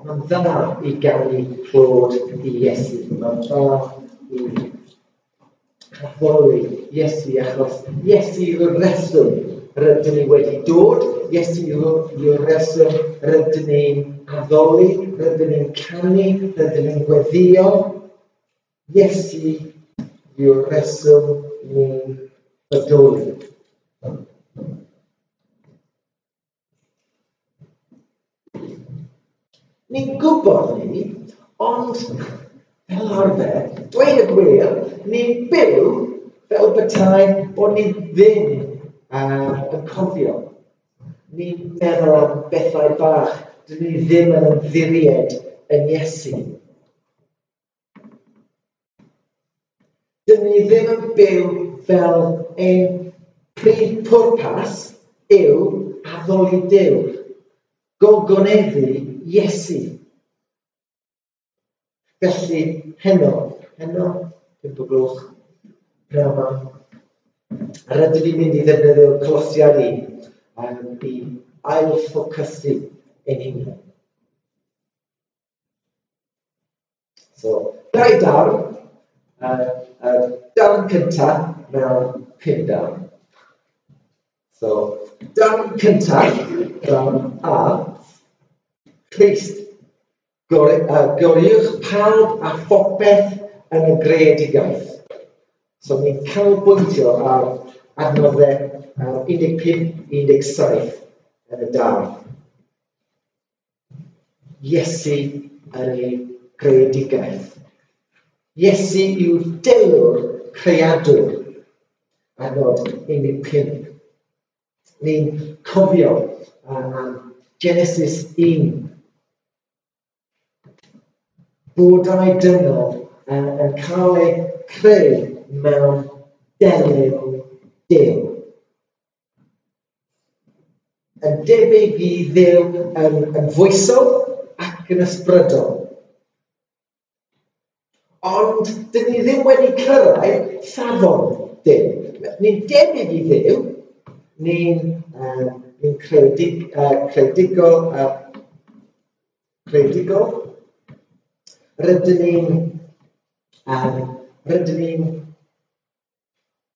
Ond dda i gael ei clod i Iesu. Mae'n dda i cyflwy Iesu achos Iesu yw'r reswm rydyn ni wedi dod. Iesu yw'r reswm rydyn ni'n addoli, rydyn ni'n canu, rydyn ni'n gweddio. Iesu yw'r reswm ni'n bodoli. Ni'n gwybod ni, ond fel arfer, dweud y gwir, ni'n byw fel bethau bod ni ddim uh, yn cofio. Ni'n meddwl am bethau bach. Dyn ni ddim yn ymddiried yn Iesu. Dyn ni ddim yn byw fel ein prif pwrpas yw addoli Dyw. Gogoneddu Iesu. Felly, heno, heno, pimp o gloch, pnawn yma. A rydyn ni'n mynd i ddefnyddio colosiad i, um, i ail-ffocysu ein hunain. So, dau darn, uh, uh, darn cyntaf mewn pum darn. So, darn cyntaf, darn A, Christ. Goriwch pawb a phopeth yn y gredigaeth. So ni'n canolbwyntio ar adnoddau 15-17 yn y dal. Iesu yn ei gredigaeth. Iesu yw delwr creadwr. Adnod 15. Ni'n cofio am Genesis 1 bodau dynol yn, yn cael eu creu mewn delw Dyw. Yn debyg i ddew yn, yn fwysol ac yn ysbrydol. Ond, dyn ni ddim wedi cyrraedd safon Dyw. Ni'n debyg i ddew, ni'n uh, ni creudig, uh, creudigol, uh, creudigol, Rydyn ni'n um, rydyn ni'n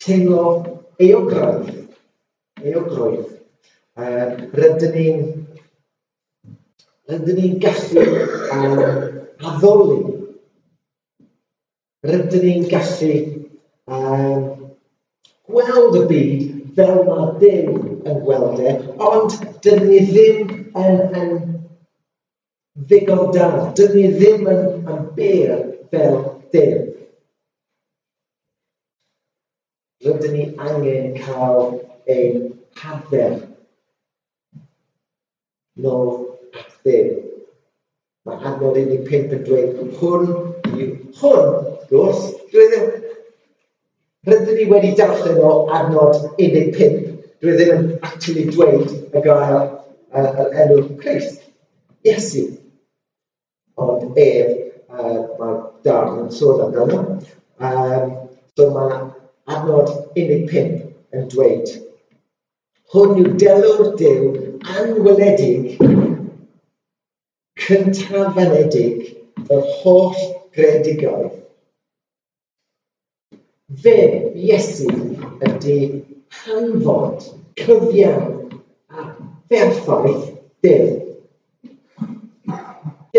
teimlo eogrwydd eogrwydd Um, rydyn ni'n rydyn ni'n gallu um, addoli. Rydyn ni'n gallu um, gweld y byd fel mae Dyw yn gweld e, ond dyn ni ddim yn, yn ddigon da. Dydyn ni ddim yn, yn byr fel dim. Rydyn ni angen cael ein hadfer nôl at ddim. Mae adnod 15 yn dweud, hwn yw hwn, gwrs, dwi ddim. Rydyn ni wedi darllen o adnod 15. Dwi ddim yn actually dweud y gael yr enw Christ. Iesu ond ef, uh, mae darn yn sôn amdano. Um, so mae adnod 15 yn dweud, hwn yw delw'r Dyw anweledig, cyntafenedig, yr holl gredigoedd. Fe, Iesu, ydy hanfod, cyfiawn a berffaith Dyw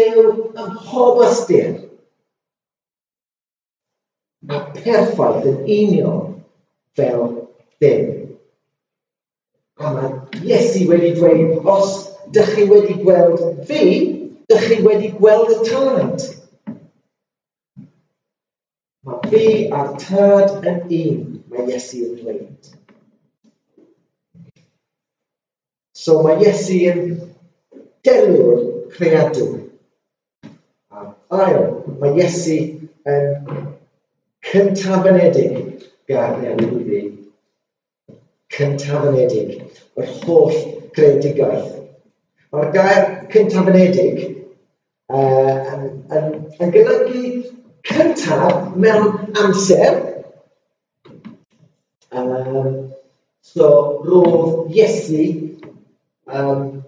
dew ym mhob ystyr. A perffaith yn union fel Duw. A mae Iesu wedi dweud, os dych chi wedi gweld fi, dych chi wedi gweld y tad. Mae fi a'r tad yn un, mae Iesu yn dweud. So mae Iesu yn delw'r creadwr ail, mae Iesu yn cyntaf yn edig garden i fi. Cyntaf yn edig, yr holl greadigaeth. Mae'r gair cyntaf yn edig uh, yn, yn, yn golygu cyntaf mewn amser. Um, so, roedd Iesu um,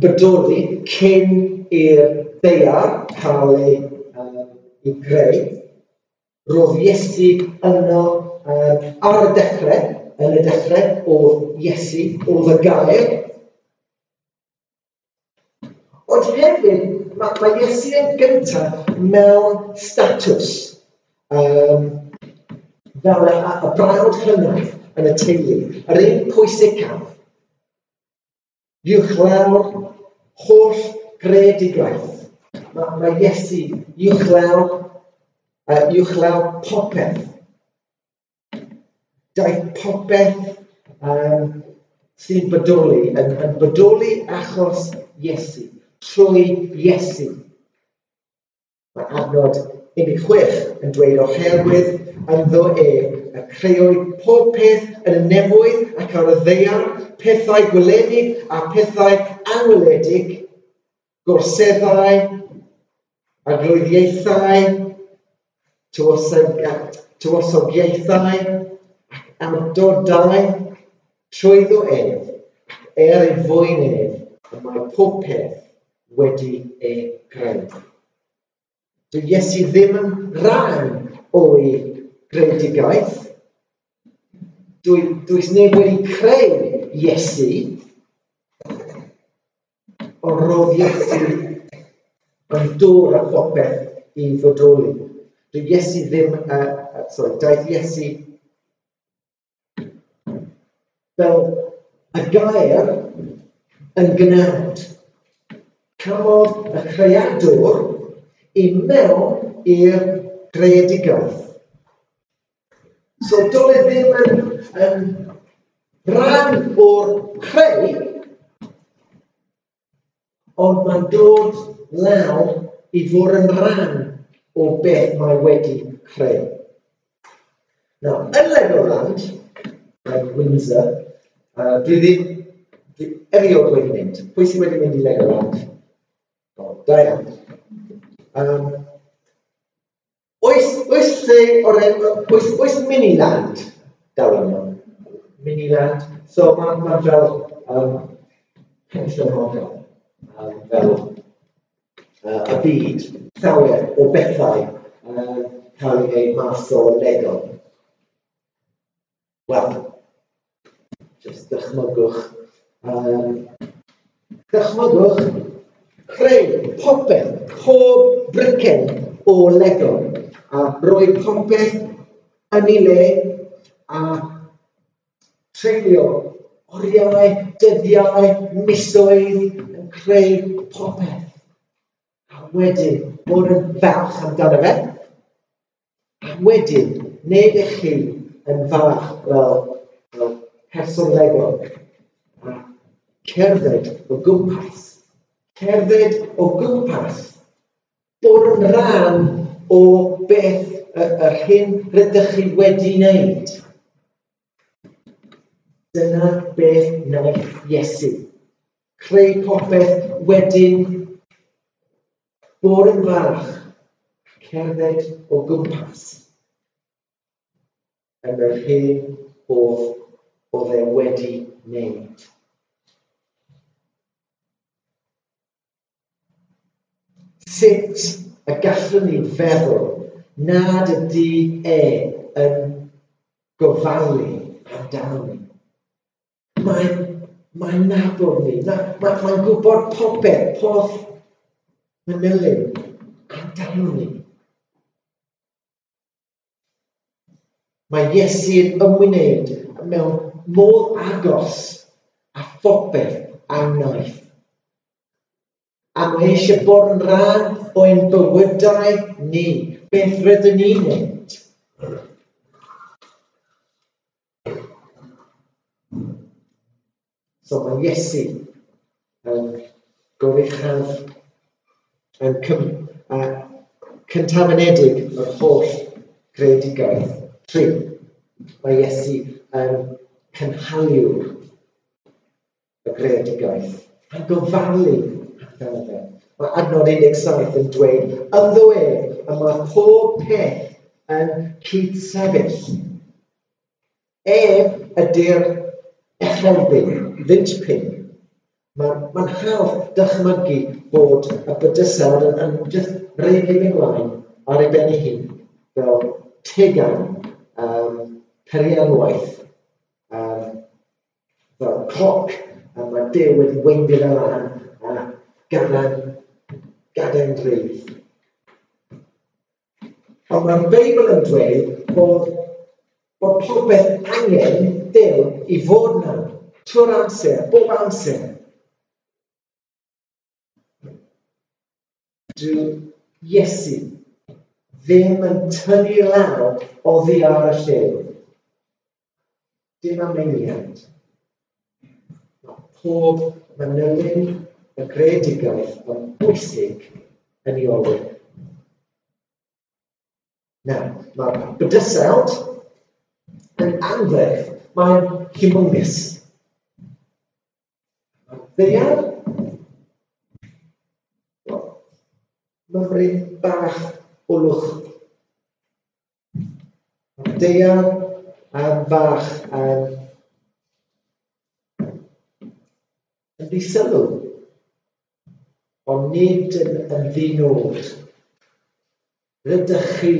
bodoli cyn i'r ddaear cael ei, um, ei greu. Roedd Iesu yno um, ar y dechrau, yn y dechrau o Iesu, oedd y gair. Ond hefyd, mae, mae Iesu yn gyntaf mewn statws. Um, fel y, y brawd hynaf yn y teulu, yr un pwysicaf uwchlaw'r holl greadigaeth. Mae, mae Iesu uwchlaw, uh, uwchlaw popeth. Daeth popeth um, sy'n bodoli, yn, yn bodoli achos Iesu, trwy Iesu. Mae adnod 16 yn dweud oherwydd ynddo e a creuwyd pob peth yn y nefoedd ac ar y ddeiar pethau gweledig a pethau anweledig, gorseddau, aglwyddiaethau, tywosogiaethau, ac awdodau trwyddo ef ac er ei fwyn ef a mae pob peth wedi ei greu. Dwi Iesu ddim yn rhan o'i greadigaeth. Dwi, dwi'n neb wedi creu Iesu ond roedd Iesu yn dod â phopeth i fodoli. Dyw Iesu ddim, uh, sorry, daeth Iesu fel y gair yn gynnawd. Cafodd y creadwr i mewn i'r greadigaeth. So dole ddim yn, yn run or hide on my doors now before and run or beg my waiting friend. Now, unlike Orange, like Windsor, uh, do the, the every appointment, please wait a minute like Orange or Diane. Um, Ois, ois se, oren, ois, ois miniland, dalam mini-led. So mae'n ma fel um, pensiwn model um, fel uh, y byd llawer o bethau uh, cael eu mas o Lego. Wel, jyst dychmygwch. Um, dychmygwch creu popeth, pob bricen o Lego a roi popeth yn ei le a treulio oriau, dyddiau, misoedd yn creu popeth. A wedyn, bod yn falch amdano fe. A wedyn, neu eich chi yn falch fel, fel person lego. A cerdded o gwmpas. Cerdded o gwmpas. Bod yn rhan o beth yr hyn rydych chi wedi wneud. Dyna beth wnaeth Iesu, creu popeth, wedyn bod yn farch. cerdded o gwmpas yn yr hyn oedd oedd e wedi wneud. Sut y gallwn ni feddwl nad ydy e yn gofalu amdano ni? Mae'n mae nabod ni. Na, mae'n mae gwybod popeth, pob manylun amdano ni. Mae Iesu yn ymwneud mewn modd agos a phopeth a wnaeth. A mae eisiau bod yn rhan o'n bywydau ni. Beth rydyn ni'n ei? So mae Iesu yn goruchaf yn cym, a cyntafanedig yr holl greadigaeth. Tri, mae Iesu yn cynhaliwr y greadigaeth a gofalu amdano fe. Mae adnod 17 yn dweud, ynddo e, y mae pob peth yn cyd sefyll. Ef ydy'r Rhoddin, fynt pum. Mae'n ma hawdd dychmygu bod y bydysawd yn, yn just reidio'n ymlaen ar ei ben ei hun fel tegan um, perianwaith, um, fel cloc, a mae Dyw wedi weindio fel lan a gadael gadael drif. Ond mae'r Beibl yn dweud bod, bod popeth angen Dyw i fod na trwy'r amser, bob amser. Dyw Iesu ddim yn tynnu lawr o ddi ar y llew. Dim ameniad. Mae pob manylun y gredigaeth yn bwysig yn ei olwg. Nawr, mae'r bydysawd yn angerdd. Mae'n humongous. Mae'r Feiriad? Mari bach bwlwch. Deian a bach um, yn ddisylw, ond nid yn, yn ddinod. Rydych chi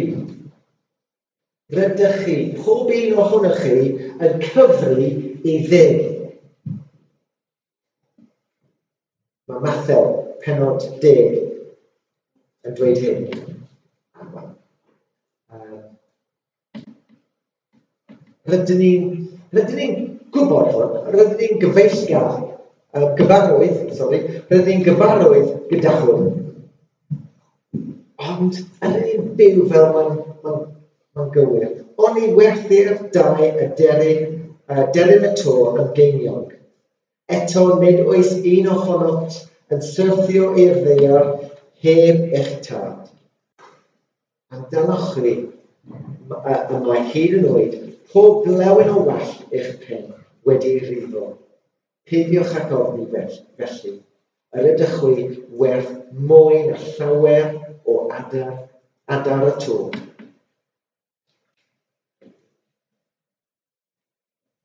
rydych chi, pob un ohonych chi, yn cyfru i ddim. Mae Mathel, penod 10, yn dweud hyn. Rydyn ni'n rydyn ni'n gwybod hwn, rydyn ni'n gyfeillgar, uh, gyfarwydd, sorry, rydyn ni'n gyfarwydd gyda hwn. Ond, ydyn ni'n byw fel mae'n yn gywir, O'n i werthu'r dau y deryn, uh, deryn y to yn geiniog. Eto, nid oes un ohonoch yn syrthio i'r ddeir heb eich tad. Amdanoch chi, y mae hyd yn oed, pob glewyn o well eich pen wedi'i rifo. Peidiwch ac ofni felly, yr ydych chi werth mwy na llawer o adar, adar y tŵr.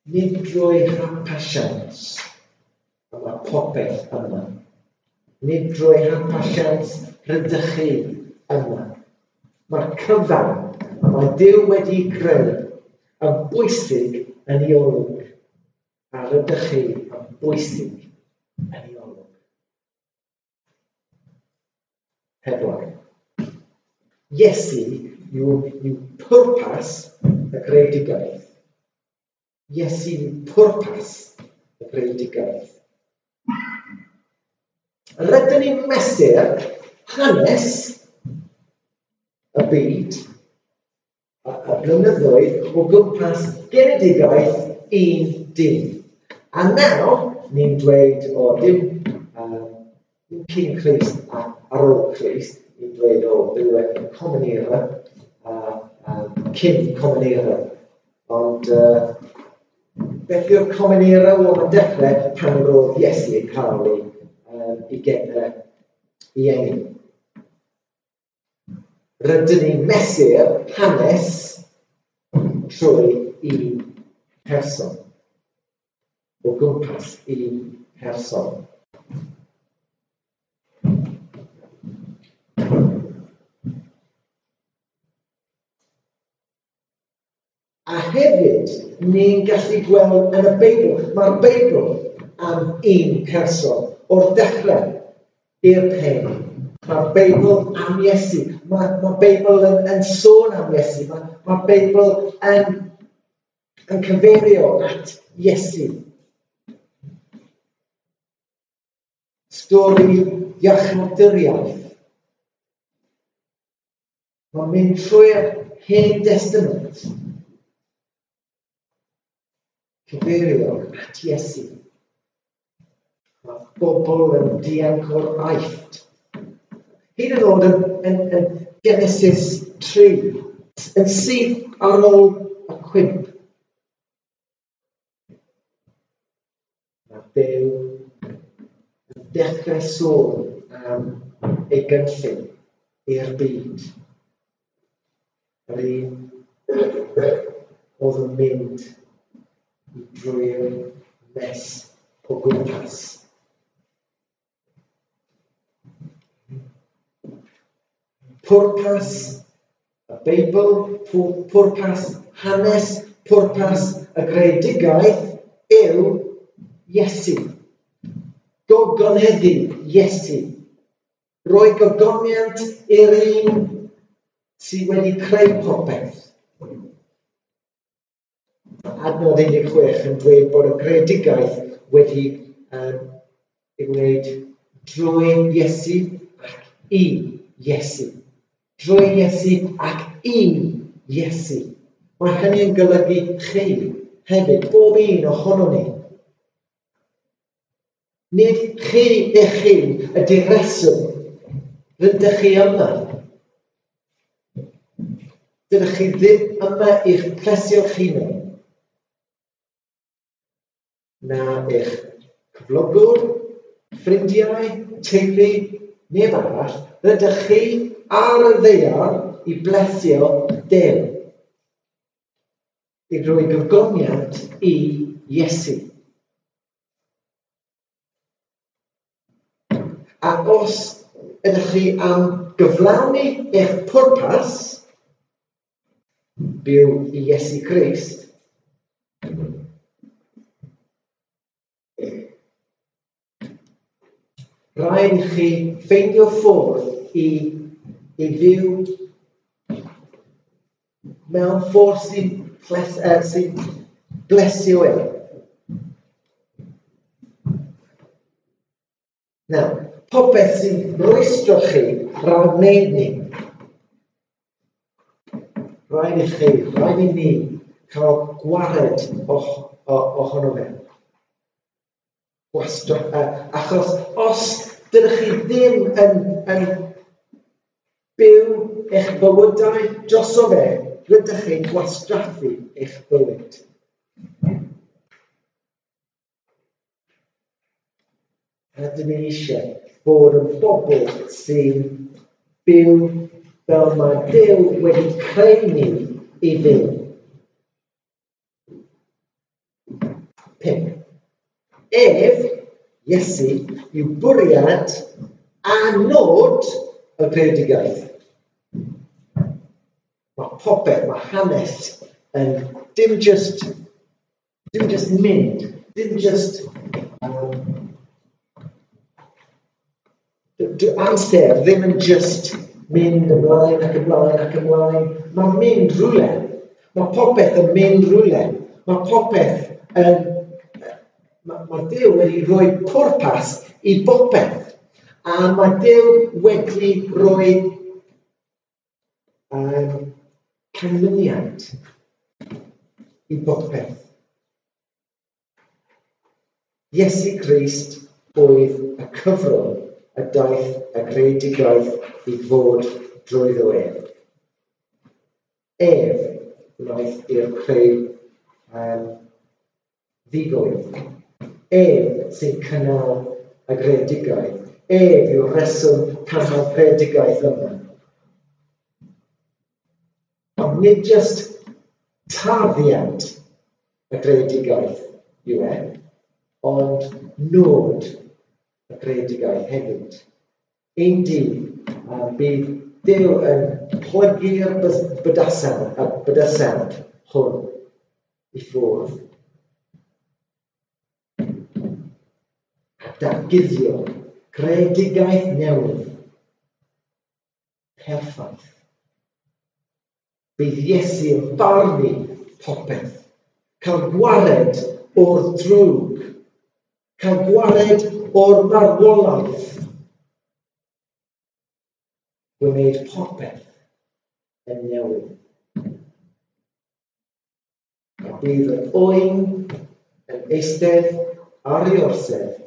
Nid drwy hapasiant y mae popeth yma, nid drwy hapasiaens rydych chi yma. Mae'r cyfan y mae Dyw wedi creu yn bwysig yn ei olwg, a rydych chi yn bwysig yn ei olwg. Pedwar. Iesu yw, yw pwrpas y greadigaeth Iesu'n pwrpas y greadigaeth. Rydyn ni'n mesur hanes y byd a, a blynyddoedd o gwmpas genedigaeth un dim. A nawr, ni'n dweud o dim, um, dim cyn Christ a ar ôl Christ, ni'n dweud o ddiwedd Common Era a, a cyn Common Era. Ond uh, Felly o'r comenera o yn dechrau pan roedd Iesu yn cael ei, um, i gedau i enw. Rydyn ni mesur hanes trwy un person. O gwmpas un person. A hefyd, ni'n gallu gweld yn y Beibl. Mae'r Beibl am un person o'r dechrau i'r pen. Mae'r Beibl am Iesu. Mae'r ma Beibl yn, yn sôn am Iesu. Mae'r ma Beibl yn, yn cyfeirio at Iesu. Stori iachnoduriaeth. Mae'n mynd trwy'r Hen Testament cyfeirio at Iesu. Mae bobl yn dianc o'r aifft. Hyd yn oed yn, yn, yn Genesis 3, yn syth ar ôl y cwymp. Mae Dew yn dechrau sôn am ei gynllun i'r byd. Yr un oedd yn mynd drwy'r nes o gwmpas. Pwrpas y Beibl, pwrpas hanes, pwrpas y greadigaeth yw Iesu. Gogoneddu Iesu. Roi gogoniant i'r un sydd wedi creu popeth adnodd 16 yn dweud bod y gredigaeth wedi um, ei wneud drwy Iesu ac i Iesu. Drwy Iesu ac i Iesu. Mae hynny yn golygu chi hefyd, bob un ohono ni. Nid chi eich hun ydy'r reswm rydych chi yma. Dydych chi ddim yma i'ch plesio'ch hunain na eich cyflogwr, ffrindiau, teulu, neb arall, rydych chi ar y ddeiar i blesio dew. i roi gyflwyniad i Iesu. A os ydych chi am gyflawni eich pwrpas, byw i Iesu Christ, Rhaid i chi ffeindio ffordd i, i fyw mewn ffordd sy'n ples, uh, sy blesio e. Nawr, popeth sy'n rwystro chi rhaid wneud ni. Rhaid i chi, rhaid i ni cael gwared oh, oh, ohono fe wastwch uh, e, Achos os dydych chi ddim yn, yn byw eich bywydau droso fe, rydych chi'n gwastraffu eich bywyd. A dyn ni eisiau bod yn bobl sy'n byw fel mae Dyw wedi creu ni i fyw. Ef, Iesu, yw bwriad a nod y greadigaeth. Mae popeth, mae hanes yn dim just, dim just mynd, dim just um, amser ddim yn just mynd ymlaen ac ymlaen ac ymlaen. Mae'n mynd rhywle. Mae popeth yn mynd rhywle. Mae popeth yn mae Dyw wedi rhoi pwrpas i bopeth. A mae Dyw wedi rhoi um, canlyniad i bopeth. Iesu Grist oedd y cyfrol y daeth y greadigaeth i fod drwyddo ef. Ef wnaeth i'r creu um, ddigoedd Ef sy'n cynnal y gredigaeth. Ef yw'r reswm cynnal gredigaeth yma. Ond nid jyst tarddiad y gredigaeth yw e, ond nod y gredigaeth hefyd. Un di, a bydd Dyw yn plygu'r bydysawd, y bydysawd hwn i ffwrdd Datguddio, greadigaeth newydd, perffaith. Bydd Iesu yn barnu popeth, cael gwared o'r drwg, cael gwared o'r marwolaeth. Gwneud popeth yn newydd. A bydd yr oen yn eistedd ar ei orsedd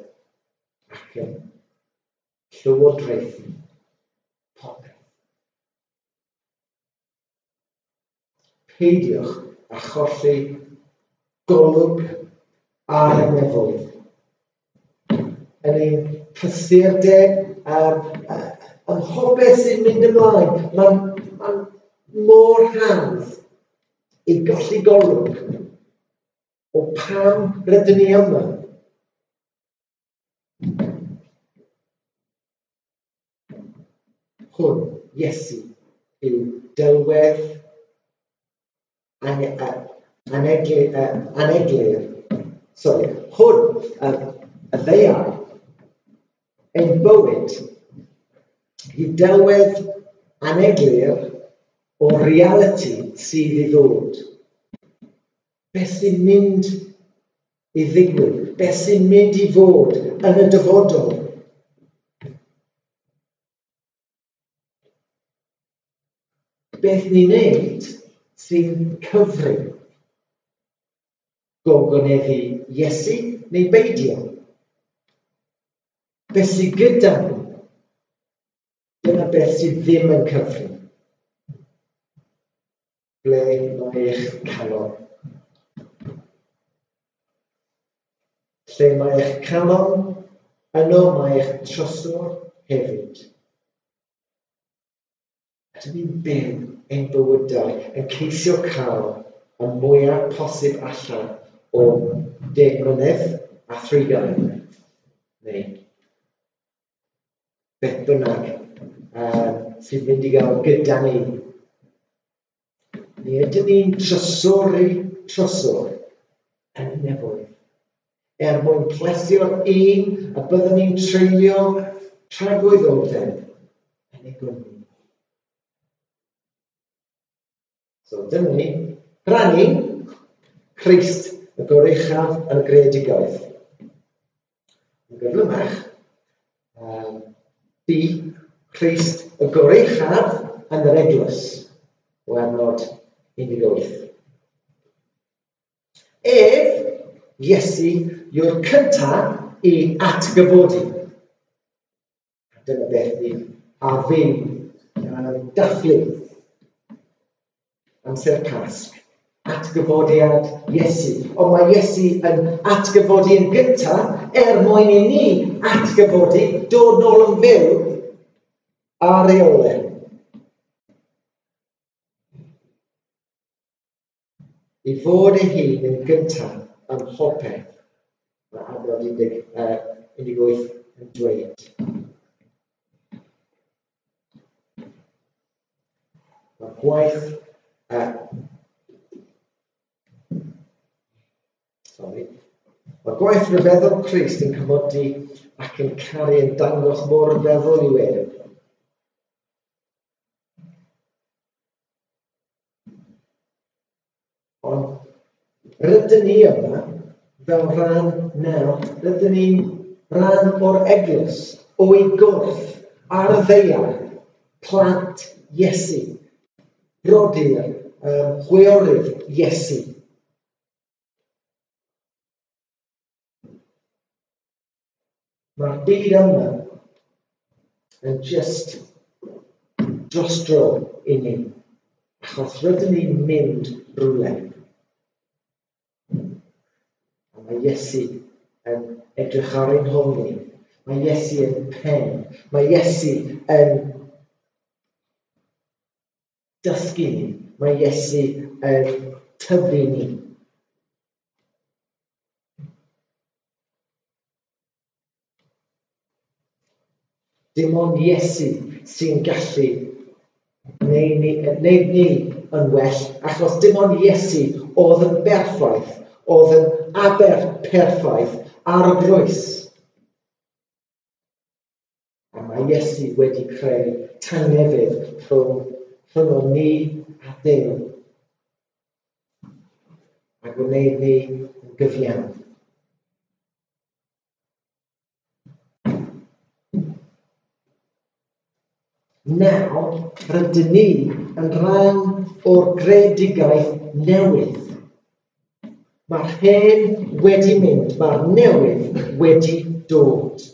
Cipio, Llywodraethu, popeth. Peidiwch a cholli golwg ar y nefoedd. Yn ein prysurdeb a'r anghobeth sy'n mynd ymlaen, mae'n ma mor hawdd i golli golwg o pam rydyn ni yma. hwn, Iesu, yw dylwedd aneglir. aneglir. Sori, hwn, y, y ddeiau, ein bywyd, i delwedd aneglir o reality sydd i ddod. Beth sy'n mynd i ddigwydd, beth sy'n mynd i fod yn y dyfodol, beth ni'n neud sy'n cyfru. gogoneddu Iesu neu beidio. Beth sy'n gyda ni, dyna beth sydd ddim yn cyfri. Ble mae eich calon. Lle mae eich calon, yno mae eich trosor hefyd. Ydym ni'n byw ein bywydau yn ceisio cael y mwyaf posib allan o deg mlynedd a thri gan neu beth bynnag uh, sydd mynd i gael gyda ni. Ni ydym ni'n trysori trysor yn nefoedd. Er mwyn plesio'r un a byddwn ni'n treulio tragwyddoldeb yn ei gwmni. So dyna ni. Rannu, Christ y gorechaf yn y. Yn gyflymach, um, di Christ y gorechaf yn yr eglwys. O amnod 18. Ef, Iesu, yw'r cyntaf i atgyfodi. Dyna beth ni a fi, yn dathlu amser Pasg, atgyfodiad Iesu. Ond mae Iesu yn atgyfodi yn gyntaf er mwyn i ni atgyfodi dod nôl yn fyw a reolau. i fod ei hun yn gyntaf am popeth mae adnod 18 yn dweud. Mae gwaith Sorry. Mae gwaith ryfeddol Christ yn cymodi ac yn caru yn dangos mor feddwl i ef. Ond rydyn ni yma fel rhan nawr, rydyn ni'n rhan o'r eglwys, o'i gwrth ar y ddeiar, plant Iesu, brodyr, um, hwyorydd Iesu. Mae'r byd yma yn just dros dro i ni, achos rydyn ni'n mynd rhywle. A mae Iesu yn edrych ar ein hwn ni. Mae Iesu yn pen. Mae Iesu yn dysgu ni mae Iesu yn tyfu ni. Dim ond Iesu sy'n gallu gwneud ni, gwneud ni yn well, achos dim ond Iesu oedd yn berffaith, oedd yn aber perffaith ar y grwys. A mae Iesu wedi creu tangnefydd rhwng, rhwng ni a Duw a gwneud ni yn gyfiawn. Nawr, rydyn ni yn rhan o'r gredigaeth newydd. Mae'r hen wedi mynd, mae'r newydd wedi dod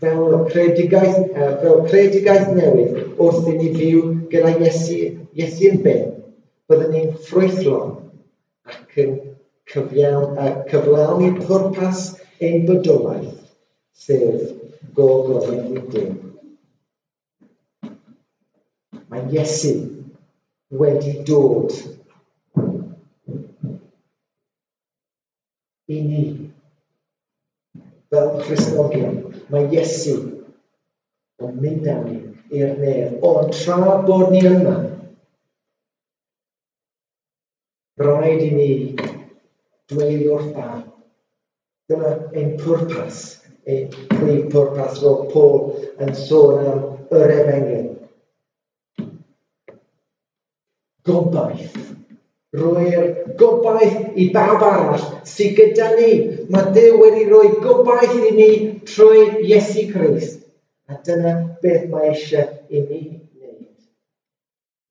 fel credigaeth, fel credigaeth newydd wrth i ni fyw gyda Iesu, Iesu yn ben, byddwn ni'n ffrwythlon ac yn cyfiawn, cyflawn i'r pwrpas ein bydolaeth, sef gofod i dim. Mae Iesu wedi dod i ni fel Cristnogion. Mae Iesu yn mynd â ni i'r nef. Ond tra bod ni yma, rhaid i ni dweud wrth ba. Dyma ein pwrpas, ein prif pwrpas o Paul yn sôn am yr efengyl. Gobaith Rwy'r gobaith i bawb arall sydd gyda ni. Mae Dyw wedi rhoi gobaith i ni trwy Iesu Christ. A dyna beth mae eisiau i ni wneud.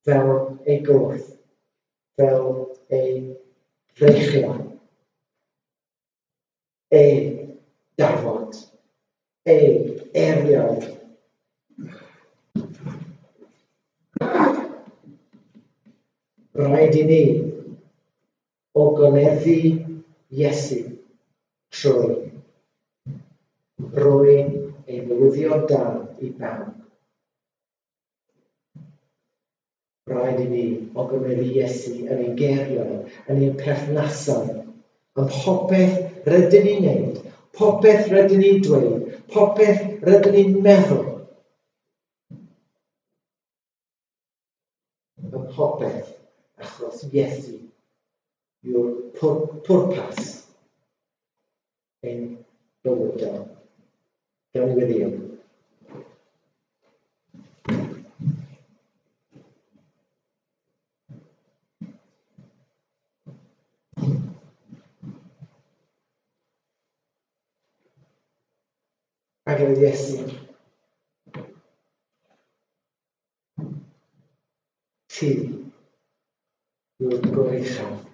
Fel ei gwrth. Fel ei ddeichion. Ei dafod. Ei erioed. rhaid i ni ogoleddu Iesu trwy roi ei newyddion da i bawb. Rhaid i ni ogoleddu Iesu yn ei geriau, yn ei perthnasau, am popeth rydyn ni'n neud, popeth rydyn ni'n dweud, popeth rydyn ni'n meddwl. Am popeth your CBSC, your purpose, and lower down, down with you. Agradecimento. Sim. feichiog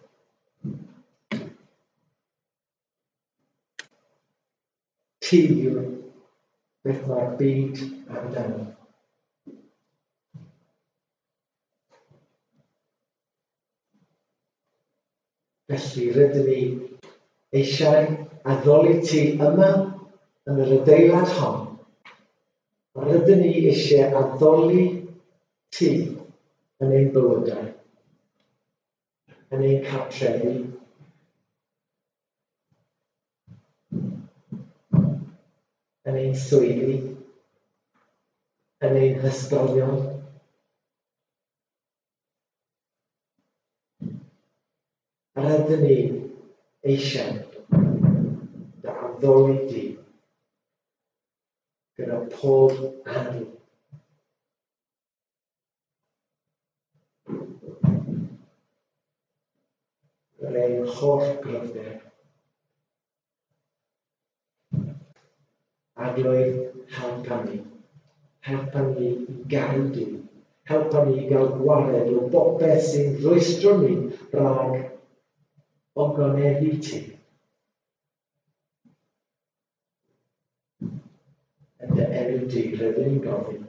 Ti yw'r beth mae'r byd amdano. Felly rydyn ni eisiau addoli ti yma yn yr adeilad hon. Rydyn ni eisiau addoli ti yn ein bywydau yn eu cartrefi. yn ein swyddi, yn ein hysgolion, a rydyn ni eisiau dy addoli di gyda pob arw greu holl gryfder. A roedd helpa ni, helpa ni i gael di. helpa ni i gael gwared o bopeth sy'n rwystro ni rhag o ogoneddu ti. Yn dy enw di, rydyn ni'n gofyn